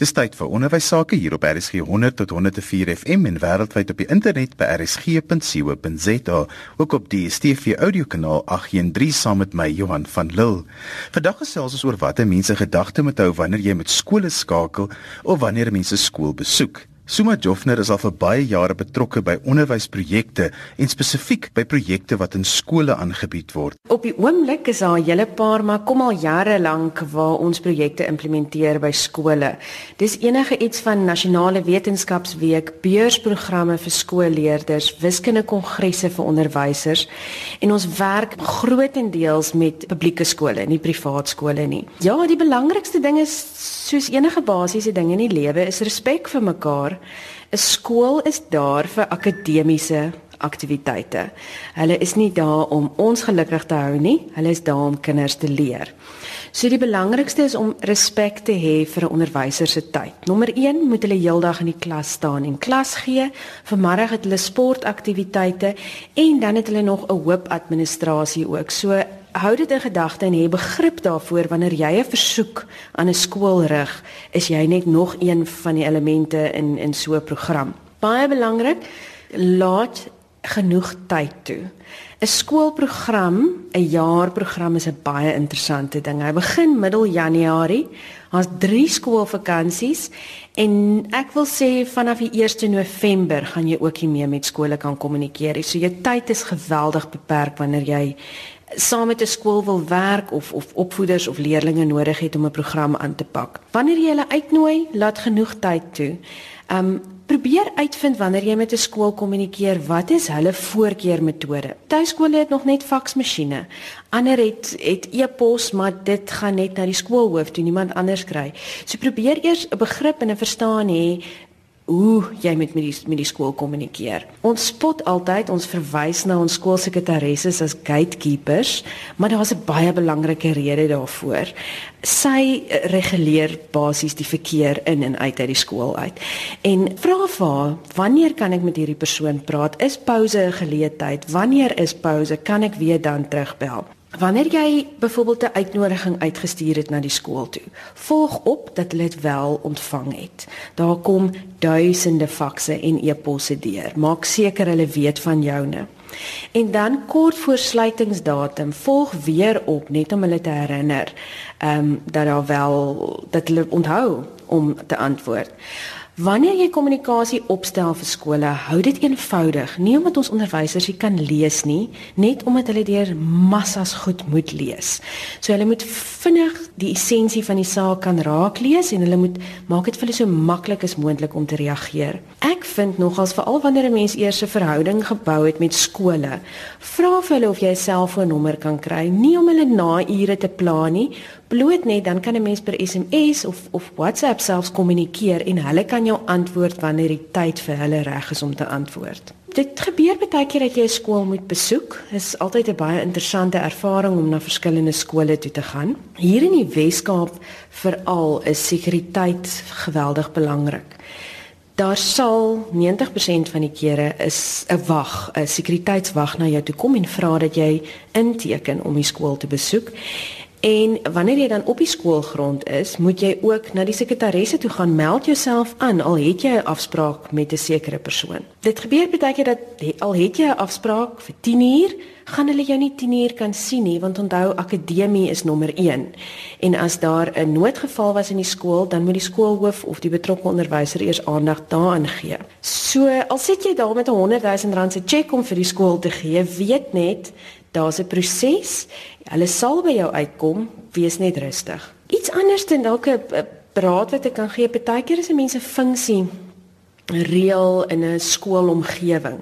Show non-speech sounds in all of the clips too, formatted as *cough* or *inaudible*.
Dis tyd vir onderwys sake hier op RSG 100 tot 104 FM en wêreldwyd op die internet by rsg.co.za, ook op die DStv audiokanaal 813 saam met my Johan van Lille. Vandag gesels ons oor wat mense gedagte moet hou wanneer jy met skole skakel of wanneer mense skool besoek. Suma Joffner is al vir baie jare betrokke by onderwysprojekte en spesifiek by projekte wat in skole aangebied word. Op die oomblik is daar 'n hele paar maar kom al jare lank waar ons projekte implementeer by skole. Dis enige iets van nasionale wetenskapsweek, beursprogramme vir skoolleerders, wiskunde kongresse vir onderwysers en ons werk grootendeels met publieke skole, nie privaat skole nie. Ja, die belangrikste ding is soos enige basiese ding in die lewe is respek vir mekaar 'n skool is daar vir akademiese aktiwiteite. Hulle is nie daar om ons gelukkig te hou nie, hulle is daar om kinders te leer. So die belangrikste is om respek te hê vir 'n onderwyser se tyd. Nommer 1 moet hulle heeldag in die klas staan en klas gee. Vanmiddag het hulle sportaktiwiteite en dan het hulle nog 'n hoop administrasie ook. So hou dit in gedagte en hê begrip daarvoor wanneer jy 'n versoek aan 'n skool rig, is jy net nog een van die elemente in in so 'n program. Baie belangrik, laat genoeg tyd toe. 'n Skoolprogram, 'n jaarprogram is 'n baie interessante ding. Hy begin middel Januarie. Ons drie skoolvakansies en ek wil sê vanaf die 1 November gaan jy ook hiermee met skole kan kommunikeer. So jou tyd is geweldig beperk wanneer jy saam met 'n skool wil werk of of opvoeders of leerders nodig het om 'n program aan te pak. Wanneer jy hulle uitnooi, laat genoeg tyd toe. Um probeer uitvind wanneer jy met 'n skool kommunikeer, wat is hulle voorkeurmetode? Tuiskole het nog net faksmasjiene. Ander het het e-pos, maar dit gaan net na die skoolhoof toe, niemand anders kry. So probeer eers 'n begrip en 'n verstaan hê hoe jy met met die met die skool kommunikeer. Ons spot altyd, ons verwys na ons skoolsekretarisse as gatekeepers, maar daar's 'n baie belangrike rede daarvoor. Sy reguleer basies die verkeer in en uit uit die skool uit. En vra vir haar, wanneer kan ek met hierdie persoon praat? Is pouse 'n geleentheid? Wanneer is pouse? Kan ek weer dan terugbel? Wanneer jy byvoorbeeld 'n uitnodiging uitgestuur het na die skool toe, volg op dat hulle dit wel ontvang het. Daar kom duisende fakse en e-posse deur. Maak seker hulle weet van joune. En dan kort voor sluitingsdatum volg weer op net om hulle te herinner, ehm um, dat daar wel dat hulle onthou om te antwoord. Wanneer jy kommunikasie opstel vir skole, hou dit eenvoudig. Nie omdat ons onderwysers nie kan lees nie, net omdat hulle deur massas goed moet lees. So hulle moet vinnig die essensie van die saak kan raak lees en hulle moet maak dit vir hulle so maklik as moontlik om te reageer. Ek vind nogals veral wanneer 'n mens eers 'n verhouding gebou het met skole, vra vir hulle of jy 'n selfoonnommer kan kry, nie om hulle na ure te pla nie, bloot net dan kan 'n mens per SMS of of WhatsApp selfs kommunikeer en hulle kan jou antwoord wanneer die tyd vir hulle reg is om te antwoord. Dit gebeur baie keer dat jy 'n skool moet besoek. Dit is altyd 'n baie interessante ervaring om na verskillende skole toe te gaan. Hier in die Wes-Kaap veral is sekuriteit geweldig belangrik. Daar sal 90% van die kere is 'n wag, 'n sekuriteitswag na jou toe kom en vra dat jy inteken om die skool te besoek. En wanneer jy dan op die skoolgrond is, moet jy ook na die sekretaresse toe gaan meld jouself aan al het jy 'n afspraak met 'n sekere persoon. Dit gebeur baie keer dat al het jy 'n afspraak vir 10 uur, gaan hulle jou nie 10 uur kan sien nie want onthou akademie is nommer 1. En as daar 'n noodgeval was in die skool, dan moet die skoolhoof of die betrokke onderwyser eers aandag daaraan gee. So, al sit jy daar met 'n 100 000 rand se cheque om vir die skool te gee, weet net daar's 'n proses. Hulle sal by jou uitkom, wees net rustig. Iets anders dan dalk 'n raad wat ek kan gee, partykeer is 'n mens se funksie reël in 'n skoolomgewing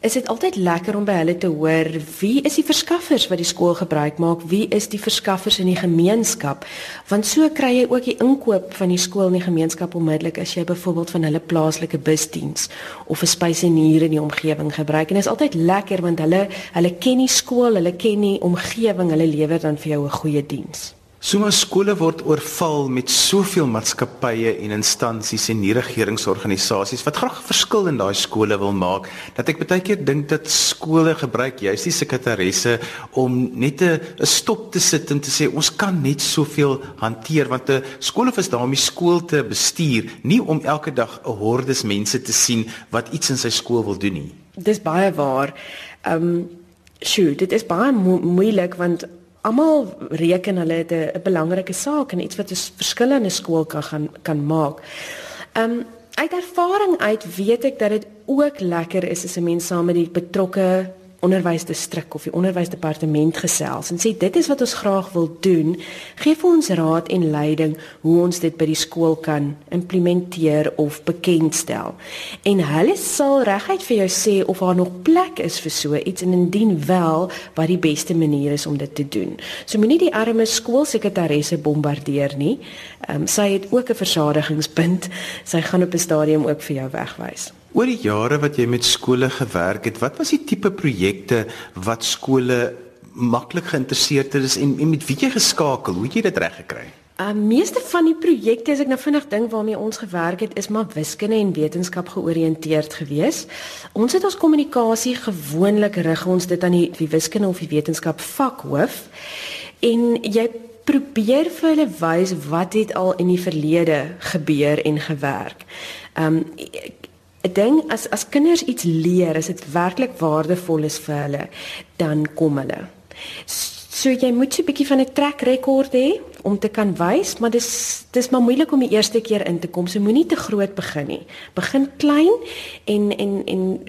is dit altyd lekker om by hulle te hoor wie is die verskaffers wat die skool gebruik maak? Wie is die verskaffers in die gemeenskap? Want so kry jy ook die inkoop van die skool in die gemeenskap onmiddellik as jy byvoorbeeld van hulle plaaslike busdiens of 'n spyseneur in die omgewing gebruik. En dit is altyd lekker want hulle hulle ken die skool hulle ken die omgewing hulle lewer dan vir jou 'n goeie diens Sommige skole word oorval met soveel maatskappye en instansies en nie regeringsorganisasies wat graag 'n verskil in daai skole wil maak dat ek baie keer dink dat skole gebruik juist die sekretaresse om net 'n stop te sit en te sê ons kan net soveel hanteer want 'n skool is daar om die skool te bestuur nie om elke dag 'n hordes mense te sien wat iets in sy skool wil doen nie. Dis baie waar. Ehm um, sjoe, dit is baie mo moeilik want almal reken hulle het 'n belangrike saak en iets wat 'n verskil in 'n skool kan gaan kan maak. Um, uit ervaring uit weet ek dat dit ook lekker is as 'n mens saam met die betrokke onderwysdistrik of die onderwysdepartement gesels en sê dit is wat ons graag wil doen. Gee vir ons raad en leiding hoe ons dit by die skool kan implementeer of bekendstel. En hulle sal reguit vir jou sê of daar nog plek is vir so iets en indien wel, wat die beste manier is om dit te doen. So moenie die arme skoolsekretaresse bombardeer nie. Ehm um, sy het ook 'n versadigingspunt. Sy gaan op 'n stadium ook vir jou wegwys. Oor die jare wat jy met skole gewerk het, wat was die tipe projekte wat skole maklik geïnteresseerd het en, en met wie jy geskakel? Hoe jy dit reg gekry? Uh meeste van die projekte as ek nou vinnig dink waarmee ons gewerk het, is maar wiskunde en wetenskap georiënteerd gewees. Ons het ons kommunikasie gewoonlik rig ons dit aan die, die wiskunde of die wetenskap vakhoof en jy probeer vir hulle wys wat het al in die verlede gebeur en gewerk. Um 'n ding as as kinders iets leer, as dit werklik waardevol is vir hulle, dan kom hulle. So jy moet 'n bietjie van 'n trek rekord hê om te kan wys, maar dis dis maar moeilik om die eerste keer in te kom. So moenie te groot begin nie. Begin klein en en en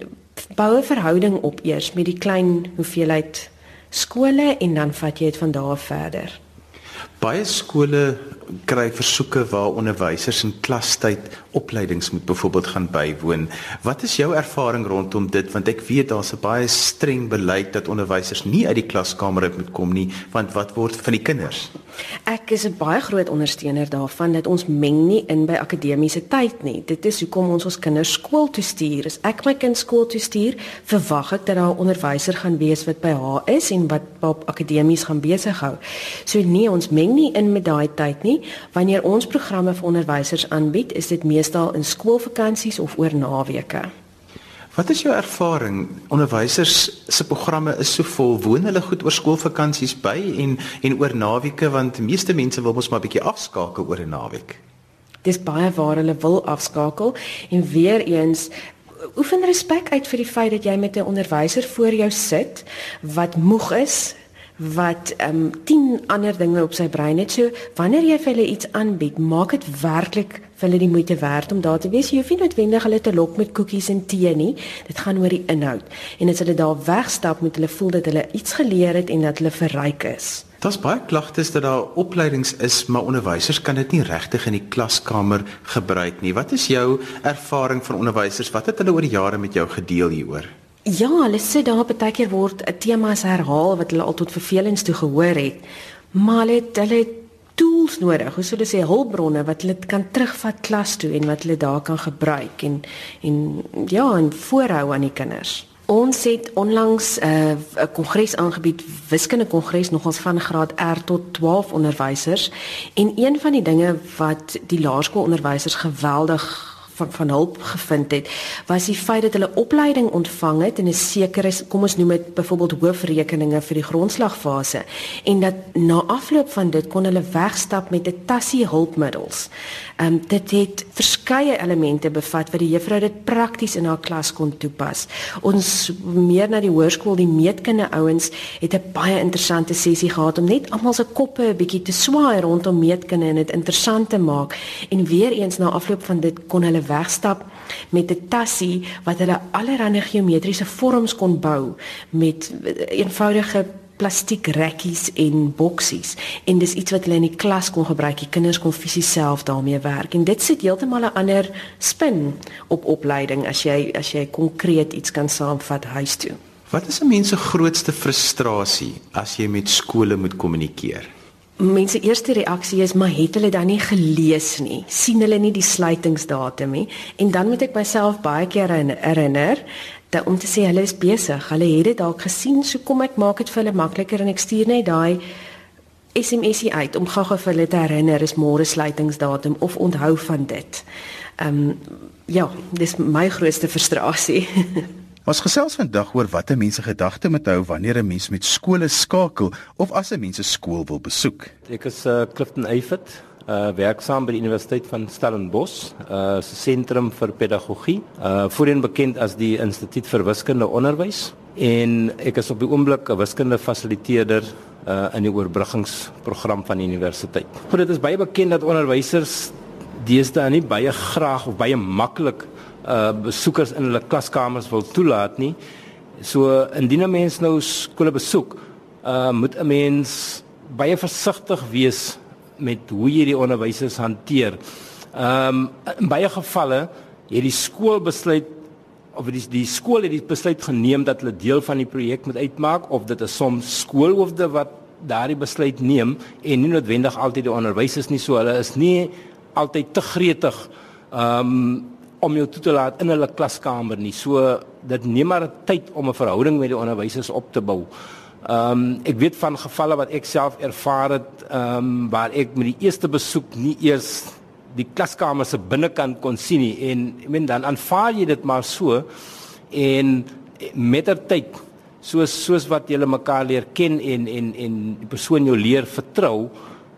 bou 'n verhouding op eers met die klein hoeveelheid skole en dan vat jy dit van daar verder. Baie skole kry versoeke waar onderwysers in klastyd opleidings moet byvoorbeeld gaan bywoon. Wat is jou ervaring rondom dit want ek weet daar's 'n baie streng beleid dat onderwysers nie uit die klaskamer uit moet kom nie want wat word van die kinders? Ek is 'n baie groot ondersteuner daarvan dat ons meng nie in by akademiese tyd nie. Dit is hoekom ons ons kinders skool toe stuur. As ek my kind skool toe stuur, verwag ek dat daar 'n onderwyser gaan wees wat by haar is en wat op akademies gaan besig hou. So nee, ons meng nie in met daai tyd nie. Wanneer ons programme vir onderwysers aanbied, is dit meestal in skoolvakansies of oor naweke. Wat is jou ervaring? Onderwysers se programme is so vol. Woon hulle goed oor skoolvakansies by en en oor naweke want meeste mense wil mos maar 'n bietjie afskakel oor 'n naweek. Dis baie waar hulle wil afskakel en weer eens oefen respek uit vir die feit dat jy met 'n onderwyser voor jou sit wat moeg is, wat ehm um, 10 ander dinge op sy brein het. So wanneer jy vir hulle iets aanbied, maak dit werklik vir hulle die moeite werd om daar te wees. Jy hoef nie noodwendig hulle te lok met koekies en tee nie. Dit gaan oor die inhoud. En as hulle daar wegstap, moet hulle voel dat hulle iets geleer het en dat hulle verryk is. Daar's baie klagtes dat daar opleidings is, maar onderwysers kan dit nie regtig in die klaskamer gebruik nie. Wat is jou ervaring van onderwysers? Wat het hulle oor die jare met jou gedeel hieroor? Ja, hulle sê daar baie keer word 'n tema herhaal wat hulle al tot vervelings toe gehoor het. Maar hulle het, hulle het tools nodig, hoe sou hulle sê hulpbronne wat hulle kan terugvat klas toe en wat hulle daar kan gebruik en en ja, en voorhou aan die kinders. Ons het onlangs eh, 'n uh, kongres aangebied, wiskunde kongres nogals van graad R tot 12 onderwysers en een van die dinge wat die laerskoolonderwysers geweldig van van hulp gevind het was die feit dat hulle opleiding ontvang het en 'n sekere kom ons noem dit byvoorbeeld hoofrekeninge vir die grondslagfase en dat na afloop van dit kon hulle wegstap met 'n tassie hulpmiddels. Ehm um, dit het verskeie elemente bevat wat die juffrou dit prakties in haar klas kon toepas. Ons meer na die hoërskool die meetkunde ouens het 'n baie interessante sessie gehad om net almal se koppe 'n bietjie te swaai rondom meetkunde en dit interessant te maak en weer eens na afloop van dit kon hulle wegstap met 'n tassie wat hulle allerlei geometriese vorms kon bou met eenvoudige plastiek rekkies en boksies en dis iets wat hulle in die klas kon gebruik. Die kinders kon fisies self daarmee werk en dit sit heeltemal 'n ander spin op opleiding as jy as jy konkreet iets kan saamvat huis toe. Wat is 'n mens se grootste frustrasie as jy met skole moet kommunikeer? Mense eerste reaksie is maar het hulle dan nie gelees nie sien hulle nie die sluitingsdatum nie en dan moet ek myself baie keer herinner dat om te sê hulle is besig hulle het dit dalk gesien so kom ek maak dit vir hulle makliker en ek stuur net daai SMSie uit om gou-gou vir hulle te herinner is môre sluitingsdatum of onthou van dit. Ehm um, ja, dis my grootste frustrasie. *laughs* Ons gesels vandag oor watter mense gedagte moet hou wanneer 'n mens met skole skakel of as 'n mens 'n skool wil besoek. Ek is uh, Clifton Eifert, uh, werksaam by die Universiteit van Stellenbosch, 'n uh, sentrum vir pedagogie, uh, voorheen bekend as die Instituut vir Wiskunde Onderwys en ek is op die oomblik 'n wiskunde fasiliteerder uh, in die oorbruggingsprogram van die universiteit. Goed, dit is baie bekend dat onderwysers deesdae nie baie graag of baie maklik uh besoekers in hulle klaskamers wil toelaat nie. So indien 'n mens nou skole besoek, uh moet 'n mens baie versigtig wees met hoe jy die onderwysers hanteer. Um in baie gevalle het die skool besluit of die die skool het die besluit geneem dat hulle deel van die projek moet uitmaak of dit is soms skoolhoofde wat daardie besluit neem en nie noodwendig altyd die onderwysers nie so hulle is nie altyd te gretig um om jou toe te laat in hulle klaskamer nie. So dit neem maar tyd om 'n verhouding met die onderwysers op te bou. Ehm um, ek weet van gevalle wat ek self ervaar het ehm um, waar ek met die eerste besoek nie eers die klaskamer se binnekant kon sien nie en ek meen dan aanvaar jy dit maar so en met ter tyd soos soos wat jy mekaar leer ken en en en die persoon jou leer vertrou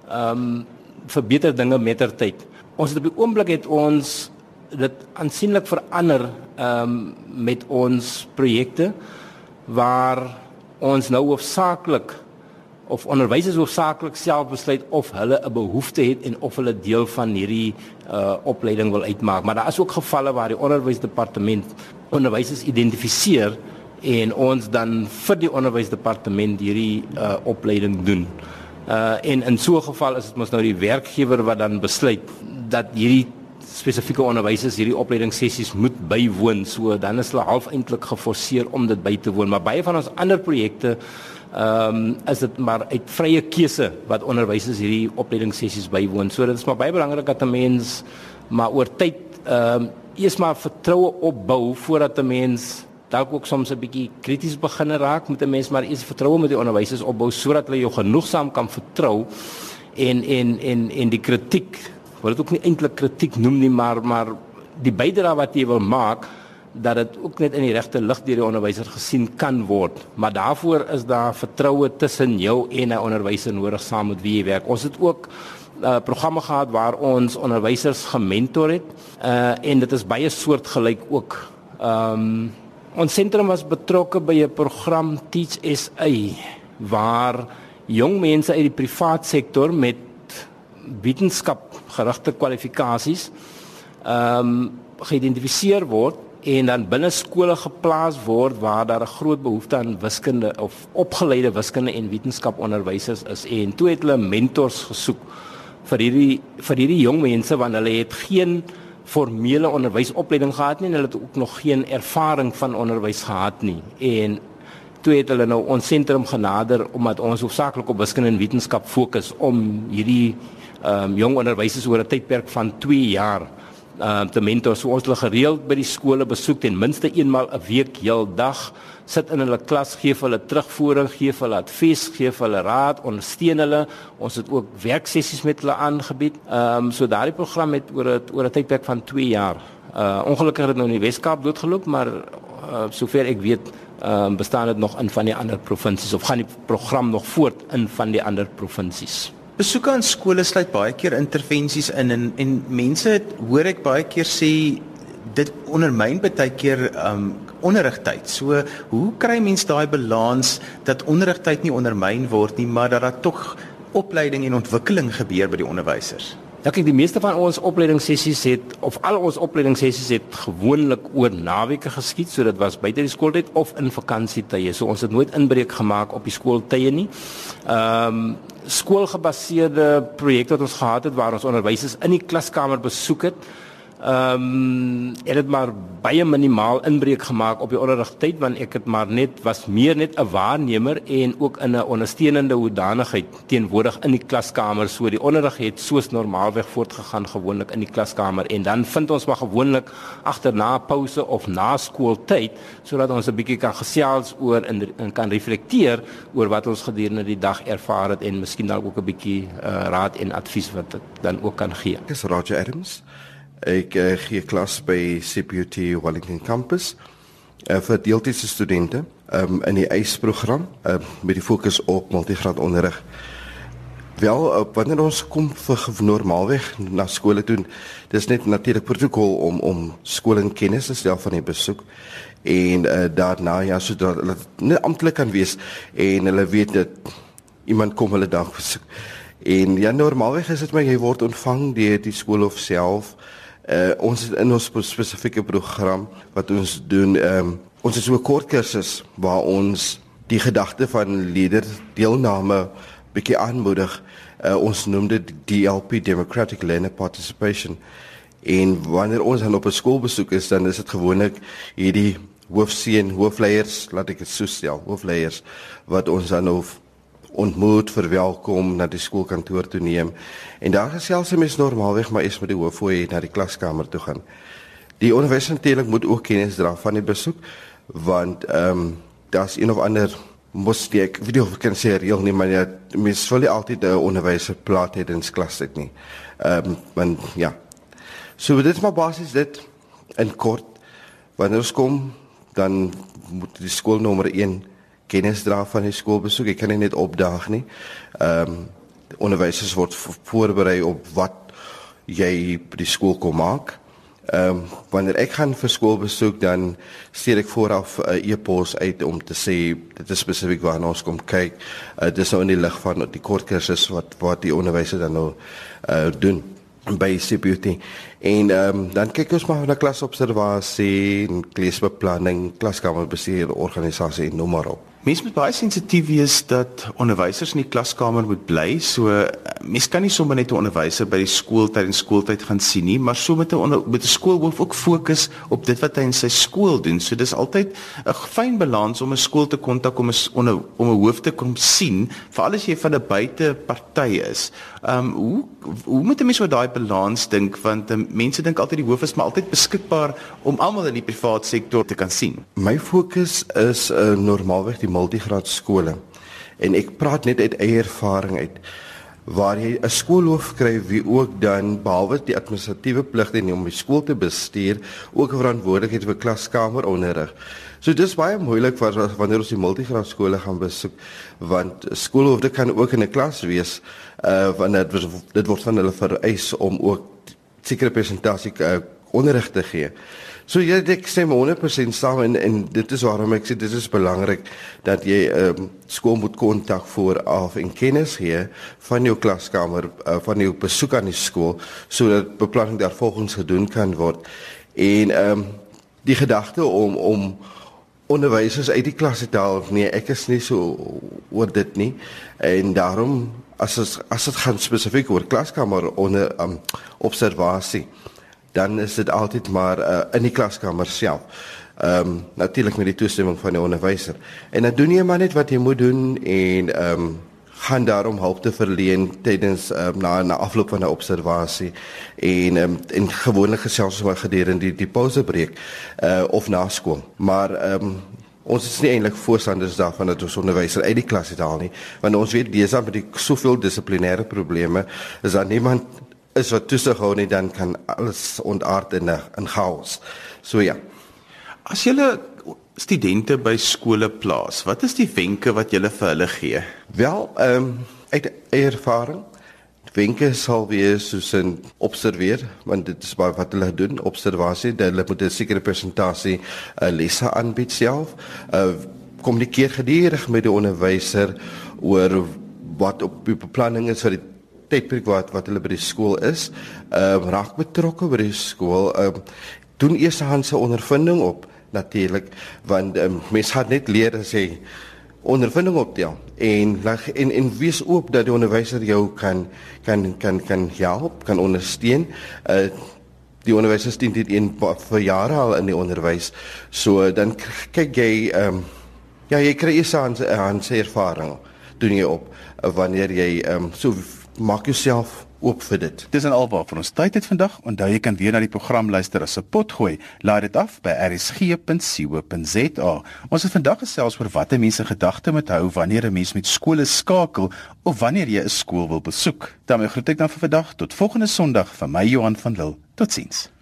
ehm um, verbeter dinge met ter tyd. Ons het op die oomblik het ons dit aansienlik verander ehm um, met ons projekte waar ons nou hoofsaaklik of onderwysers hoofsaaklik self besluit of hulle 'n behoefte het en of hulle deel van hierdie uh opleiding wil uitmaak. Maar daar is ook gevalle waar die onderwysdepartement onderwysers identifiseer en ons dan vir die onderwysdepartement hierdie uh opleiding doen. Uh en in so 'n geval is dit mos nou die werkgewer wat dan besluit dat hierdie spesifieke onderwysers hierdie opleidingssessies moet bywoon. So dan is hulle half eintlik geforseer om dit by te woon. Maar baie van ons ander projekte ehm um, is dit maar uit vrye keuse wat onderwysers hierdie opleidingssessies bywoon. So dit is maar baie belangrik dat 'n mens maar oor tyd ehm um, eers maar vertroue opbou voordat 'n mens dalk ook soms 'n bietjie krities begin raak met 'n mens maar eers vertroue met die onderwysers opbou sodat hulle jou genoegsaam kan vertrou en en en en die kritiek wil dit ook nie eintlik kritiek noem nie, maar maar die bydrae wat jy wil maak dat dit ook net in die regte lig deur die onderwyser gesien kan word. Maar daarvoor is daar vertroue tussen jou en 'n onderwyser nodig saam met wie jy werk. Ons het ook 'n uh, programme gehad waar ons onderwysers gementor het. Uh en dit is baie soortgelyk ook. Ehm um, ons sentrum was betrokke by 'n program Teach SA waar jong mense uit die privaat sektor met wetenskap gerigte kwalifikasies ehm um, geïdentifiseer word en dan binne skole geplaas word waar daar 'n groot behoefte aan wiskunde of opgeleide wiskunde en wetenskap onderwysers is. En toe het hulle mentors gesoek vir hierdie vir hierdie jong mense want hulle het geen formele onderwysopleiding gehad nie en hulle het ook nog geen ervaring van onderwys gehad nie. En toe het hulle nou ons sentrum genader omdat ons hoofsaaklik op wiskunde en wetenskap fokus om hierdie ehm um, jong onderwysers oor 'n tydperk van 2 jaar. Ehm um, te mentor. So ons hulle gereeld by die skole besoek ten minste eenmal 'n week heeldag sit in hulle klas gee hulle terugvoering gee hulle advies gee hulle raad ondersteun hulle. Ons het ook werksessies met hulle aangebied. Ehm um, so daardie program het oor 'n oor 'n tydperk van 2 jaar. Uh ongelukkig het dit nou in die Weskaap doodgeloop maar uh, sover ek weet ehm um, bestaan dit nog in van die ander provinsies of gaan die program nog voort in van die ander provinsies Besoeke aan skole sluit baie keer intervensies in en en mense het, hoor ek baie keer sê dit ondermyn baie keer um onderrigtyd. So hoe kry mens daai balans dat onderrigtyd nie ondermyn word nie, maar dat daar tog opleiding en ontwikkeling gebeur by die onderwysers? Ja, kyk, die meeste van ons opleidingssessies het of al ons opleidingssessies het gewoonlik oor naweke geskied, so dit was buite die skooltyd of in vakansietye. So ons het nooit inbreuk gemaak op die skooltye nie. Ehm um, skoolgebaseerde projekte wat ons gehad het waar ons onderwysers in die klaskamer besoek het Ehm um, het dit maar baie minimaal inbreuk gemaak op die onderrigtyd want ek het maar net was meer net 'n waarnemer en ook in 'n ondersteunende hoedanigheid teenwoordig in die klaskamer so die onderrig het soos normaalweg voortgegaan gewoonlik in die klaskamer en dan vind ons maar gewoonlik agterna pouse of na skooltyd sodat ons 'n bietjie kan gesels oor en, en kan reflekteer oor wat ons gedurende die dag ervaar het en miskien dalk ook 'n bietjie uh, raad en advies wat dan ook kan gee. Ek is Roger Adams. Ek uh, gee klas by CPUT Wellington Campus uh, vir deeltydse studente um, in die ACE program uh, met die fokus op multigraad onderrig. Wel, uh, wanneer ons kom vir normaalweg na skole toe, dis net natuurlik protokol om om skool en kennis te stel van die besoek en uh, daarna ja sodat hulle net amptelik kan wees en hulle weet dat iemand kom hulle dag besoek. En ja normaalweg is dit maar jy word ontvang deur die skool of self Uh ons in ons spesifieke program wat ons doen, um, ons het so 'n kort kursus waar ons die gedagte van leader deelname bietjie aanmoedig. Uh ons noem dit DLP Democratic Learner Participation. En wanneer ons dan op 'n skoolbesoek is, dan is dit gewoonlik hierdie hoofseun, hoofleiers, laat ek dit so stel, hoofleiers wat ons dan of ontmoet, verwelkom na die skoolkantoor toe neem. En daar gesels se mens normaalweg maar eens met die hooffooi na die klaskamer toe gaan. Die onderwysinstelling moet ook kennis dra van die besoek want ehm um, daar's een of ander mos die ek weet of kan sê reël nie maar ja, mens wil nie altyd 'n onderwyser plaas het in klas dit nie. Ehm um, want ja. So dit is maar basies dit in kort wanneer ons kom dan moet die skoolnommer 1 kennis dra van die skoolbesoek. Ek kan nie net opdaag nie. Ehm um, onderwysers word voorberei op wat jy by die skool kom maak. Ehm um, wanneer ek gaan vir skoolbesoek dan stuur ek vooraf 'n uh, e-pos uit om te sê dit is spesifiek waarna ons kom kyk. Uh, dit is nou in die lig van die kort kursus wat wat die onderwysers dan nou uh, doen by CPUT. En ehm um, dan kyk ons maar na klasobservasie, klasbeplanning, klaskamerbestuur, organisasie en noem maar op. Mense moet baie sensitief wees dat onderwysers in die klaskamer moet bly. So mense kan nie sommer net 'n onderwyser by die skooltyd en skooltyd gaan sien nie, maar so met 'n met 'n skoolhoof ook fokus op dit wat hy in sy skool doen. So dis altyd 'n fyn balans om 'n skool te kontak om 'n om 'n hoof te kom sien, veral as jy van 'n buiteparty is. Ehm um, hoe hoe moet 'n mens oor daai balans dink want um, mense dink altyd die hoof is maar altyd beskikbaar om almal in die privaat sektor te kan sien. My fokus is 'n uh, normaalweg die multigraad skole. En ek praat net uit eie ervaring uit waar jy 'n skoolhoof kry wie ook dan behalwe die administratiewe pligte en om die skool te bestuur, ook verantwoordelikheid vir klaskameronderrig. So dis baie moeilik vir wanneer ons die multigraad skole gaan besoek want skoolhoofde kan ook in 'n klas wees uh wanneer dit, dit word van hulle vereis om ook sekere presentasie uh, onderrig te gee. So jy ek sê 100% saam en en dit is waarom ek sê dit is belangrik dat jy ehm um, skool moet kontak vooraf en kennis gee van jou klaskamer uh, van jou besoek aan die skool sodat beplanning daarvolgens gedoen kan word. En ehm um, die gedagte om om onderwysers uit die klas te haal nee ek is nie so oor dit nie en daarom as as dit gaan spesifiek oor klaskamer onder um, observasie dan is dit altyd maar uh, in die klaskamer self. Ehm um, natuurlik met die toestemming van die onderwyser. En dan doen jy maar net wat jy moet doen en ehm um, gaan daarom hulp te verleen tydens um, na na afloop van 'n observasie en um, en gewoonlik gesels ons maar gedurende die die pausebreek uh of na skool. Maar ehm um, ons is nie eintlik voorstanders daarvan dat ons onderwysers uit die klas het haal nie, want ons weet dan met die soveel dissiplinêre probleme is daar niemand is wat toesig hou nie dan kan alles ontaard in 'n in chaos. So ja. As jy studente by skole plaas, wat is die wenke wat jy vir hulle gee? Wel, ehm um, uit ervaring wenke sal wees soos 'n observeer want dit is baie wat hulle doen observasie dat hulle moet 'n sekere persentasie 'n uh, lesse aanbied self uh, kommunikeer gedurig met die onderwyser oor wat op die beplanning is vir die tydperk wat wat hulle by die skool is, ehm uh, raak betrokke by die skool, ehm uh, doen eershandse ondervinding op natuurlik want um, mens gaan net leer as jy ondervinding optel en en en wees oop dat die onderwyser jou kan kan kan kan help, kan ondersteun. Uh die onderwysers dien dit een vir jare al in die onderwys. So dan kyk jy ehm um, ja, jy kry eers aan aan se ervaring doen jy op wanneer jy ehm um, so maak jouself oop vir dit. Dis en alwaar vir ons tyd het vandag. Onthou jy kan weer na die program luister as 'n pot gooi. Laai dit af by rsg.co.za. Ons het vandag gesels oor watter mense gedagte moet hou wanneer 'n mens met skole skakel of wanneer jy 'n skool wil besoek. Dan groet ek dan vir vandag tot volgende Sondag van my Johan van Lille. Totsiens.